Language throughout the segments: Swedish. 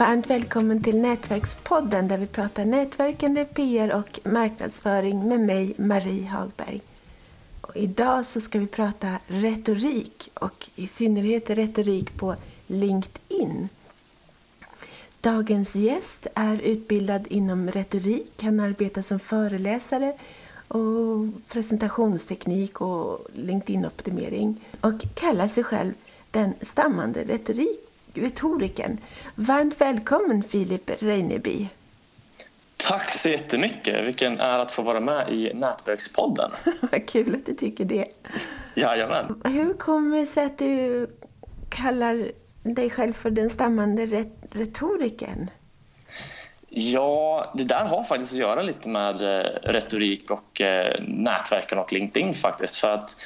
Varmt välkommen till Nätverkspodden där vi pratar nätverkande, PR och marknadsföring med mig, Marie Hagberg. Och idag så ska vi prata retorik och i synnerhet retorik på LinkedIn. Dagens gäst är utbildad inom retorik. Han arbetar som föreläsare och presentationsteknik och LinkedIn-optimering och kallar sig själv den stammande retorik, retorikern. Varmt välkommen Filip Reineby. Tack så jättemycket. Vilken ära att få vara med i Nätverkspodden. Vad kul att du tycker det. Jajamän. Hur kommer det sig att du kallar dig själv för den stammande retorikern? Ja, det där har faktiskt att göra lite med eh, retorik och eh, nätverken och LinkedIn faktiskt. För att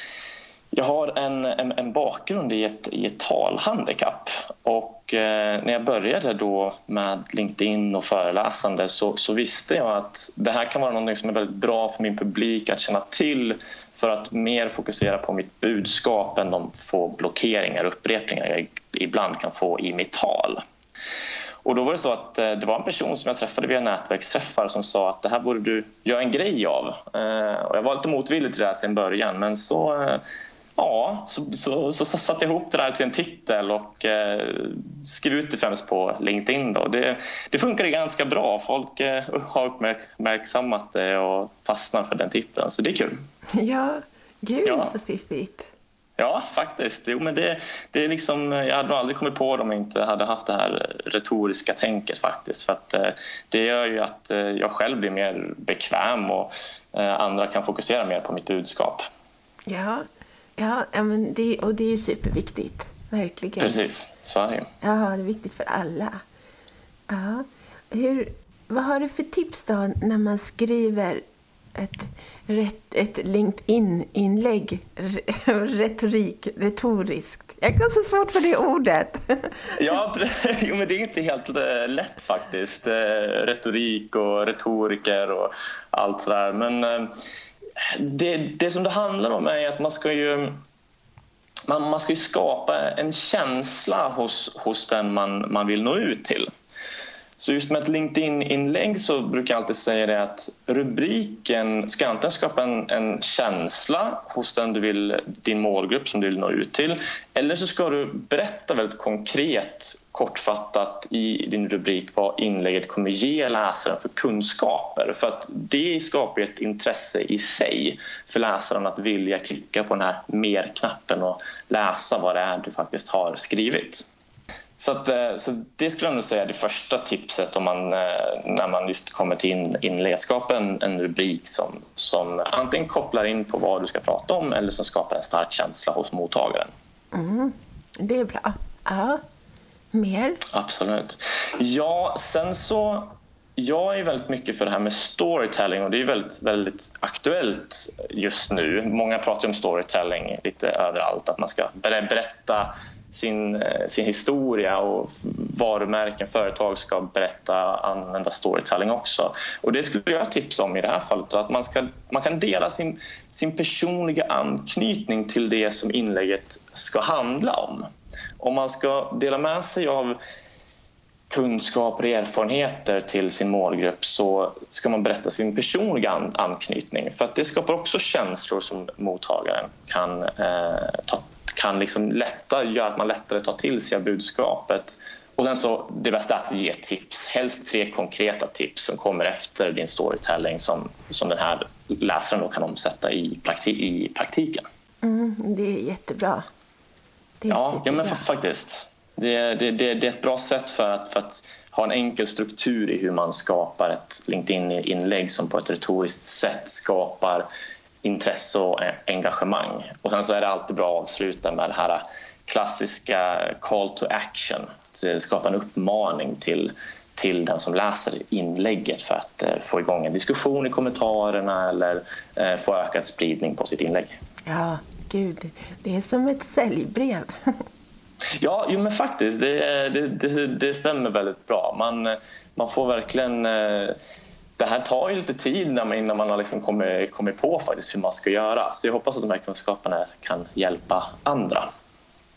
jag har en, en, en bakgrund i ett, i ett talhandikapp och eh, när jag började då med LinkedIn och föreläsande så, så, visste jag att det här kan vara något som är väldigt bra för min publik att känna till för att mer fokusera på mitt budskap än de få blockeringar och upprepningar jag ibland kan få i mitt tal. Och då var det så att eh, det var en person som jag träffade via nätverksträffar som sa att det här borde du göra en grej av. Eh, och jag var lite motvillig till det här till en början men så eh, Ja, så, så, så, så satte jag ihop det där till en titel och eh, skrev ut det främst på LinkedIn. Då. Det, det funkade ganska bra. Folk eh, har uppmärksammat det och fastnar för den titeln, så det är kul. Ja, gud ja. så fiffigt. Ja, faktiskt. Jo, men det, det är liksom, jag hade nog aldrig kommit på det om jag inte hade haft det här retoriska tänket faktiskt. För att, eh, det gör ju att eh, jag själv blir mer bekväm och eh, andra kan fokusera mer på mitt budskap. Ja, Ja, men det, och det är ju superviktigt. Verkligen. Precis, så är det Ja, det är viktigt för alla. Ja. Hur, vad har du för tips då när man skriver ett, ett LinkedIn-inlägg? Retorik, retoriskt. Jag har så svårt för det ordet. ja, jo, men det är inte helt eh, lätt faktiskt. Eh, retorik och retoriker och allt sådär. Men eh, det, det som det handlar om är att man ska ju man, man ska ju skapa en känsla hos, hos den man, man vill nå ut till. Så just med ett LinkedIn-inlägg så brukar jag alltid säga det att rubriken ska antingen skapa en, en, känsla hos den du vill, din målgrupp som du vill nå ut till eller så ska du berätta väldigt konkret, kortfattat i din rubrik vad inlägget kommer ge läsaren för kunskaper. För att det skapar ett intresse i sig för läsaren att vilja klicka på den här mer-knappen och läsa vad det är du faktiskt har skrivit. Så, att, eh, så det skulle jag nog säga är det första tipset om man, eh, när man just kommer till in, inledskapen, en rubrik som, som antingen kopplar in på vad du ska prata om eller som skapar en stark känsla hos mottagaren. Mm, det är bra. Ja. Mer? Absolut. Ja, sen så jag är väldigt mycket för det här med storytelling och det är väldigt, väldigt aktuellt just nu. Många pratar om storytelling lite överallt, att man ska berätta sin, eh, sin historia och varumärken, företag ska berätta, använda storytelling också. Och det skulle jag tipsa om i det här fallet, att man, ska, man kan dela sin, sin personliga anknytning till det som inlägget ska handla om. Om man ska dela med sig av kunskaper och erfarenheter till sin målgrupp så ska man berätta sin personliga anknytning för att det skapar också känslor som mottagaren kan eh, ta kan liksom lätta, göra att man lättare tar till sig av budskapet. Och sen så, det bästa är att ge tips, helst tre konkreta tips som kommer efter din storytelling som, som den här läsaren då kan omsätta i, prakti i praktiken. Mm, det är jättebra. Det är ja, ja, men faktiskt. Det, det, det, det, är ett bra sätt för att, för att ha en enkel struktur i hur man skapar ett LinkedIn-inlägg som på ett retoriskt sätt skapar intresse och engagemang. Och sen så är det alltid bra att avsluta med det här klassiska call to action. Att skapa en uppmaning till, till den som läser inlägget för att eh, få igång en diskussion i kommentarerna eller få ökad spridning på sitt inlägg. Ja, gud. Det är som ett säljbrev. Ja, jo, men faktiskt. Det, det, det, det stämmer väldigt bra. Man, man får verkligen det här tar ju lite tid innan man har liksom kommit, kommit på faktiskt hur man ska göra. Så jag hoppas att de här kunskaperna kan hjälpa andra.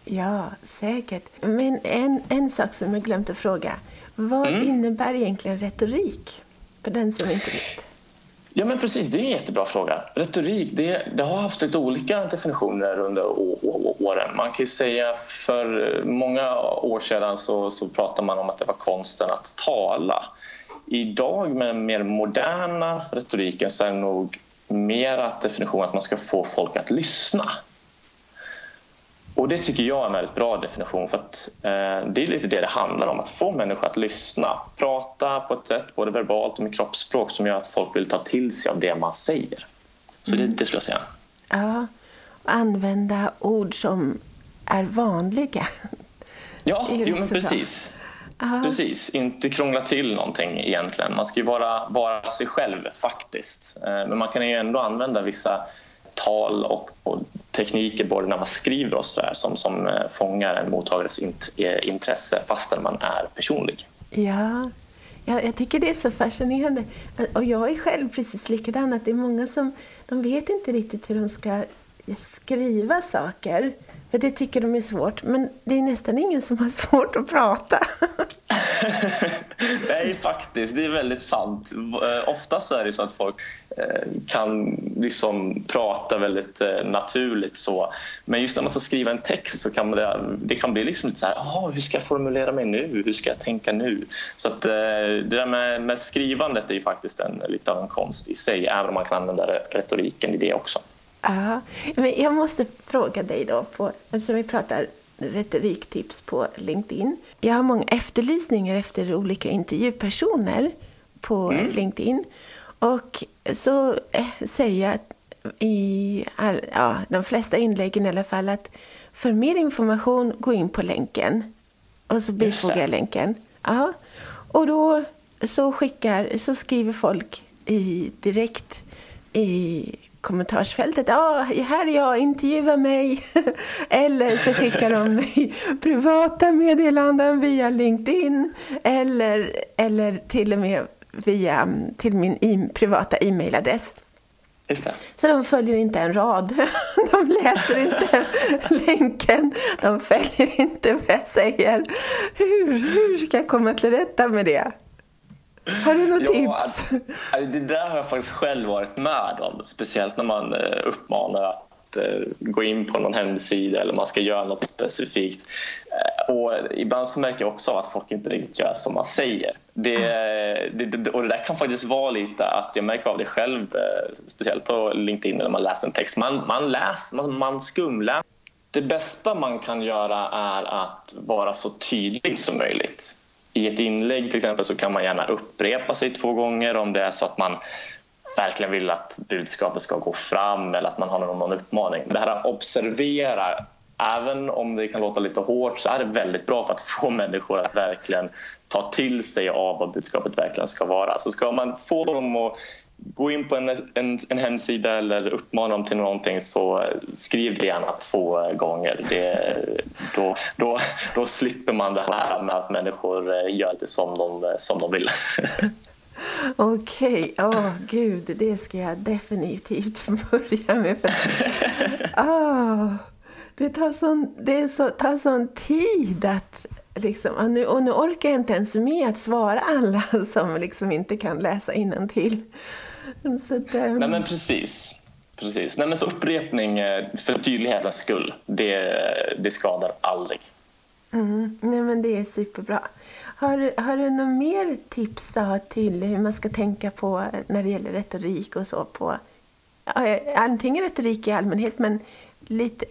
Ja, säkert. Men en, en sak som jag glömt att fråga. Vad mm. innebär egentligen retorik? För den som inte vet. Ja men precis, det är en jättebra fråga. Retorik det, det har haft lite olika definitioner under åren. Man kan säga för många år sedan så, så pratade man om att det var konsten att tala. Idag med den mer moderna retoriken så är det nog mer att definitionen att man ska få folk att lyssna. Och Det tycker jag är en väldigt bra definition för att eh, det är lite det det handlar om, att få människor att lyssna. Prata på ett sätt, både verbalt och med kroppsspråk som gör att folk vill ta till sig av det man säger. Så mm. det, det skulle jag säga. Ja, och använda ord som är vanliga. Ja, jo, men precis. Precis, inte krångla till någonting egentligen. Man ska ju vara, vara sig själv faktiskt. Eh, men man kan ju ändå använda vissa tal och, och tekniker både när man skriver och så där, som, som eh, fångar en mottagares eh, intresse fastän man är personlig. Ja. ja, jag tycker det är så fascinerande. Och jag är själv precis likadan, att det är många som de vet inte riktigt hur de ska skriva saker. För det tycker de är svårt. Men det är nästan ingen som har svårt att prata. Nej, faktiskt. Det är väldigt sant. Eh, Oftast är det så att folk eh, kan liksom prata väldigt eh, naturligt. så. Men just när man ska skriva en text så kan det, det kan bli liksom lite så här, hur ska jag formulera mig nu? Hur ska jag tänka nu? Så att, eh, det där med, med skrivandet är ju faktiskt en, lite av en konst i sig, även om man kan använda retoriken i det också. Ja, men jag måste fråga dig då, på, eftersom vi pratar retoriktips på LinkedIn. Jag har många efterlysningar efter olika intervjupersoner på mm. LinkedIn. Och så eh, säger jag i all, ja, de flesta inläggen i alla fall att för mer information, gå in på länken. Och så bifogar jag länken. Ja. Och då så skickar, så skriver folk i, direkt i kommentarsfältet. Ja, här är jag, intervjua mig. eller så skickar de mig privata meddelanden via LinkedIn. Eller, eller till och med via till min e privata e-mailadress. Så de följer inte en rad. De läser inte länken. De följer inte vad jag säger. Hur, hur ska jag komma till rätta med det? Har du något ja, tips? Det där har jag faktiskt själv varit med om. Speciellt när man eh, uppmanar att eh, gå in på någon hemsida eller man ska göra något specifikt. Eh, och ibland så märker jag också att folk inte riktigt gör som man säger. Det, det, och det där kan faktiskt vara lite att jag märker av det själv, speciellt på LinkedIn när man läser en text. Man, man, läser, man, man skumläser. Det bästa man kan göra är att vara så tydlig som möjligt i ett inlägg till exempel så kan man gärna upprepa sig två gånger om det är så att man verkligen vill att budskapet ska gå fram eller att man har någon uppmaning. Det här att observera, även om det kan låta lite hårt så är det väldigt bra för att få människor att verkligen ta till sig av vad budskapet verkligen ska vara. Så ska man få dem att gå in på en, en, en, hemsida eller uppmana dem till någonting så skriv det gärna två gånger. Det, då, då, då slipper man det här med att människor eh, gör det som de, som de vill. Okej, åh oh, gud, det ska jag definitivt börja med. För, oh, det tar sån, det så, tar sån tid att Liksom, och, nu, och nu orkar jag inte ens med att svara alla som liksom inte kan läsa till. Um... Nej men precis. precis. Nej, men så upprepning eh, för tydlighetens skull, det, det skadar aldrig. Mm. Nej men det är superbra. Har, har du några mer tips då till hur man ska tänka på när det gäller retorik och så på antingen retorik i allmänhet men lite,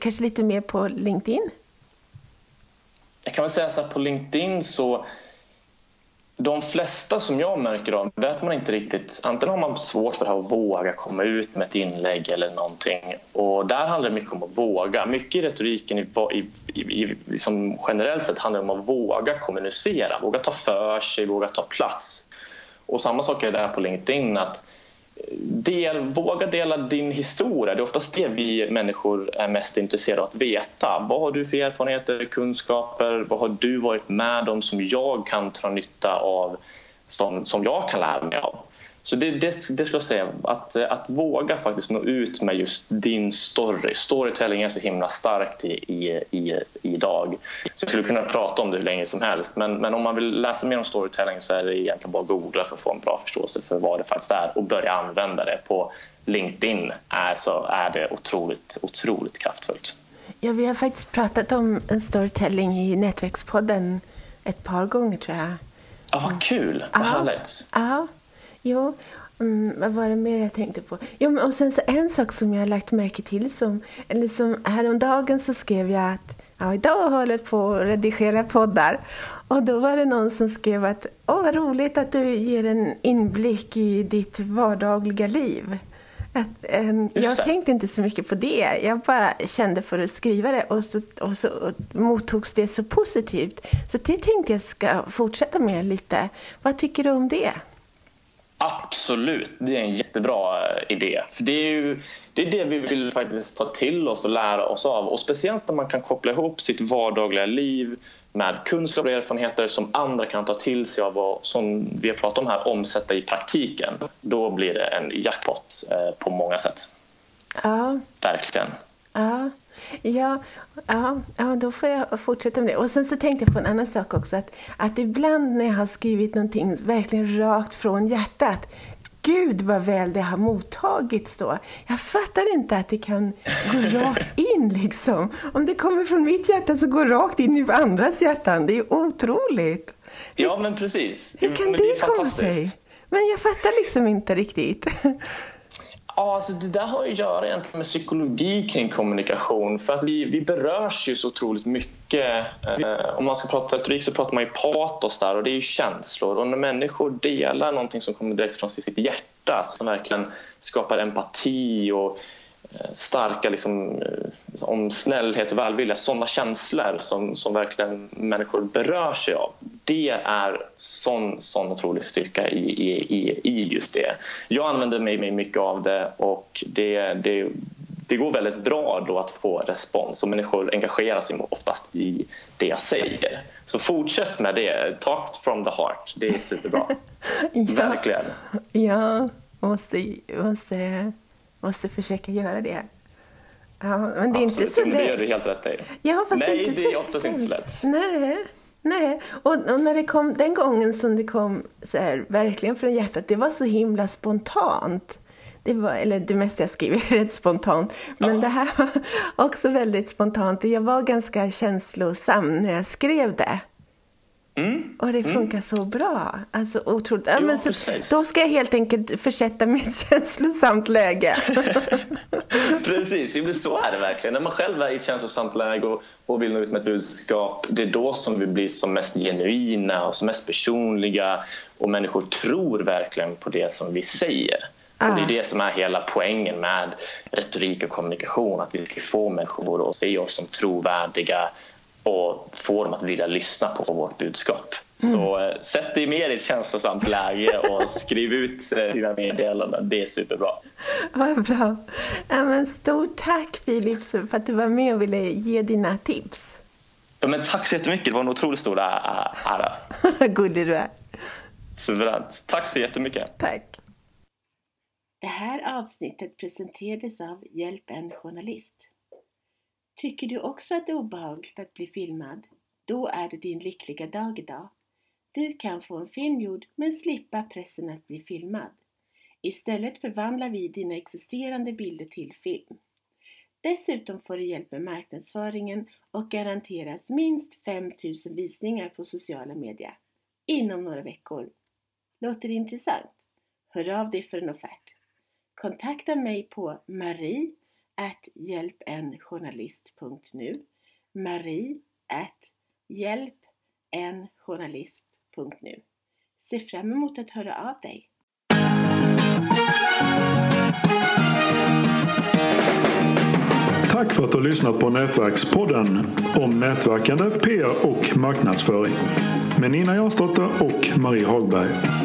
kanske lite mer på LinkedIn? Jag kan väl säga så här, på LinkedIn så de flesta som jag märker av det är att man inte riktigt, antingen har man svårt för det här att våga komma ut med ett inlägg eller någonting och där handlar det mycket om att våga. Mycket i retoriken i, i, i, liksom generellt sett handlar det om att våga kommunicera, våga ta för sig, våga ta plats. Och samma sak är det här på LinkedIn att del, våga dela din historia. Det är oftast det vi människor är mest intresserade av att veta. Vad har du för erfarenheter, kunskaper? Vad har du varit med om som jag kan dra nytta av, som, som jag kan lära mig av? Så det, det, det skulle jag säga, att, att våga faktiskt nå ut med just din story. Storytelling är så himla starkt i, i, i, idag. Så jag skulle kunna prata om det hur länge som helst men, men om man vill läsa mer om storytelling så är det egentligen bara att googla för att få en bra förståelse för vad det faktiskt är och börja använda det på LinkedIn är, så är det otroligt, otroligt kraftfullt. Ja, vi har faktiskt pratat om storytelling i Nätverkspodden ett par gånger tror jag. Ja, vad kul! Vad härligt! Ja, jo. Mm, vad var det mer jag tänkte på? Jo, och sen så en sak som jag har lagt märke till som, eller som häromdagen så skrev jag att ja, idag håller jag på att redigera poddar. Och då var det någon som skrev att åh vad roligt att du ger en inblick i ditt vardagliga liv. Att, en, jag tänkte inte så mycket på det. Jag bara kände för att skriva det och så, och så mottogs det så positivt. Så det tänkte jag ska fortsätta med lite. Vad tycker du om det? Absolut, det är en jättebra eh, idé. För det är ju det, är det vi vill faktiskt ta till oss och lära oss av. Och Speciellt när man kan koppla ihop sitt vardagliga liv med kunskap och erfarenheter som andra kan ta till sig av och som vi har pratat om här omsätta i praktiken. Då blir det en jackpot eh, på många sätt. Ja. Verkligen. Ja. Ja, ja, ja, då får jag fortsätta med det. Och sen så tänkte jag på en annan sak också. Att, att ibland när jag har skrivit någonting verkligen rakt från hjärtat. Gud vad väl det har mottagits då. Jag fattar inte att det kan gå rakt in liksom. Om det kommer från mitt hjärta så går rakt in i andras hjärtan. Det är otroligt. Ja men precis. Hur kan men det, det komma sig? Men jag fattar liksom inte riktigt. Ja, alltså det där har att göra egentligen med psykologi kring kommunikation. För att vi, vi berörs ju så otroligt mycket. Eh, om man ska prata retorik så pratar man ju patos där och det är ju känslor. Och när människor delar någonting som kommer direkt från sitt hjärta som verkligen skapar empati och starka liksom, eh, om snällhet och välvilja, sådana känslor som, som verkligen människor berör sig av. Det är sån, sån otrolig styrka i, i, i just det. Jag använder mig mycket av det och det, det, det går väldigt bra då att få respons och människor engagerar sig oftast i det jag säger. Så fortsätt med det. Talk from the heart. Det är superbra. ja. Verkligen. Ja, måste, måste måste försöka göra det. Ja, men det är Absolut. inte så lätt. Det gör du helt rätt i. Ja, fast Nej, inte det är oftast inte så lätt. Nej. Nej, och, och, när det kom, den gången som det kom så här, verkligen från hjärtat, det var så himla spontant. Det, var, eller det mesta jag skriver är rätt spontant, men ja. det här var också väldigt spontant. Jag var ganska känslosam när jag skrev det. Mm. Och det funkar mm. så bra. Alltså otroligt. Ja, men så, då ska jag helt enkelt försätta mig i ett känslosamt läge. precis, men så är det verkligen. När man själv är i ett känslosamt läge och, och vill nå ut med ett budskap, det är då som vi blir som mest genuina och som mest personliga och människor tror verkligen på det som vi säger. Ah. Och det är ah. det som är hela poängen med retorik och kommunikation, att vi ska få människor att se oss som trovärdiga och få dem att vilja lyssna på vårt budskap. Mm. Så eh, sätt dig mer i ett känslosamt läge och skriv ut eh, dina meddelanden. Det är superbra. Vad bra. Ja, men stort tack Filip för att du var med och ville ge dina tips. Ja, men tack så jättemycket. Det var en otroligt stor ära. Gullig du är. Suveränt. Tack så jättemycket. Tack. Det här avsnittet presenterades av Hjälp en journalist. Tycker du också att det är obehagligt att bli filmad? Då är det din lyckliga dag idag. Du kan få en film gjord men slippa pressen att bli filmad. Istället förvandlar vi dina existerande bilder till film. Dessutom får du hjälp med marknadsföringen och garanteras minst 5000 visningar på sociala medier inom några veckor. Låter det intressant? Hör av dig för en offert. Kontakta mig på marie at hjälpenjournalist.nu Marie at hjälpenjournalist.nu Se fram emot att höra av dig. Tack för att du har lyssnat på Nätverkspodden om nätverkande, PR och marknadsföring med Nina Jansdotter och Marie Hagberg.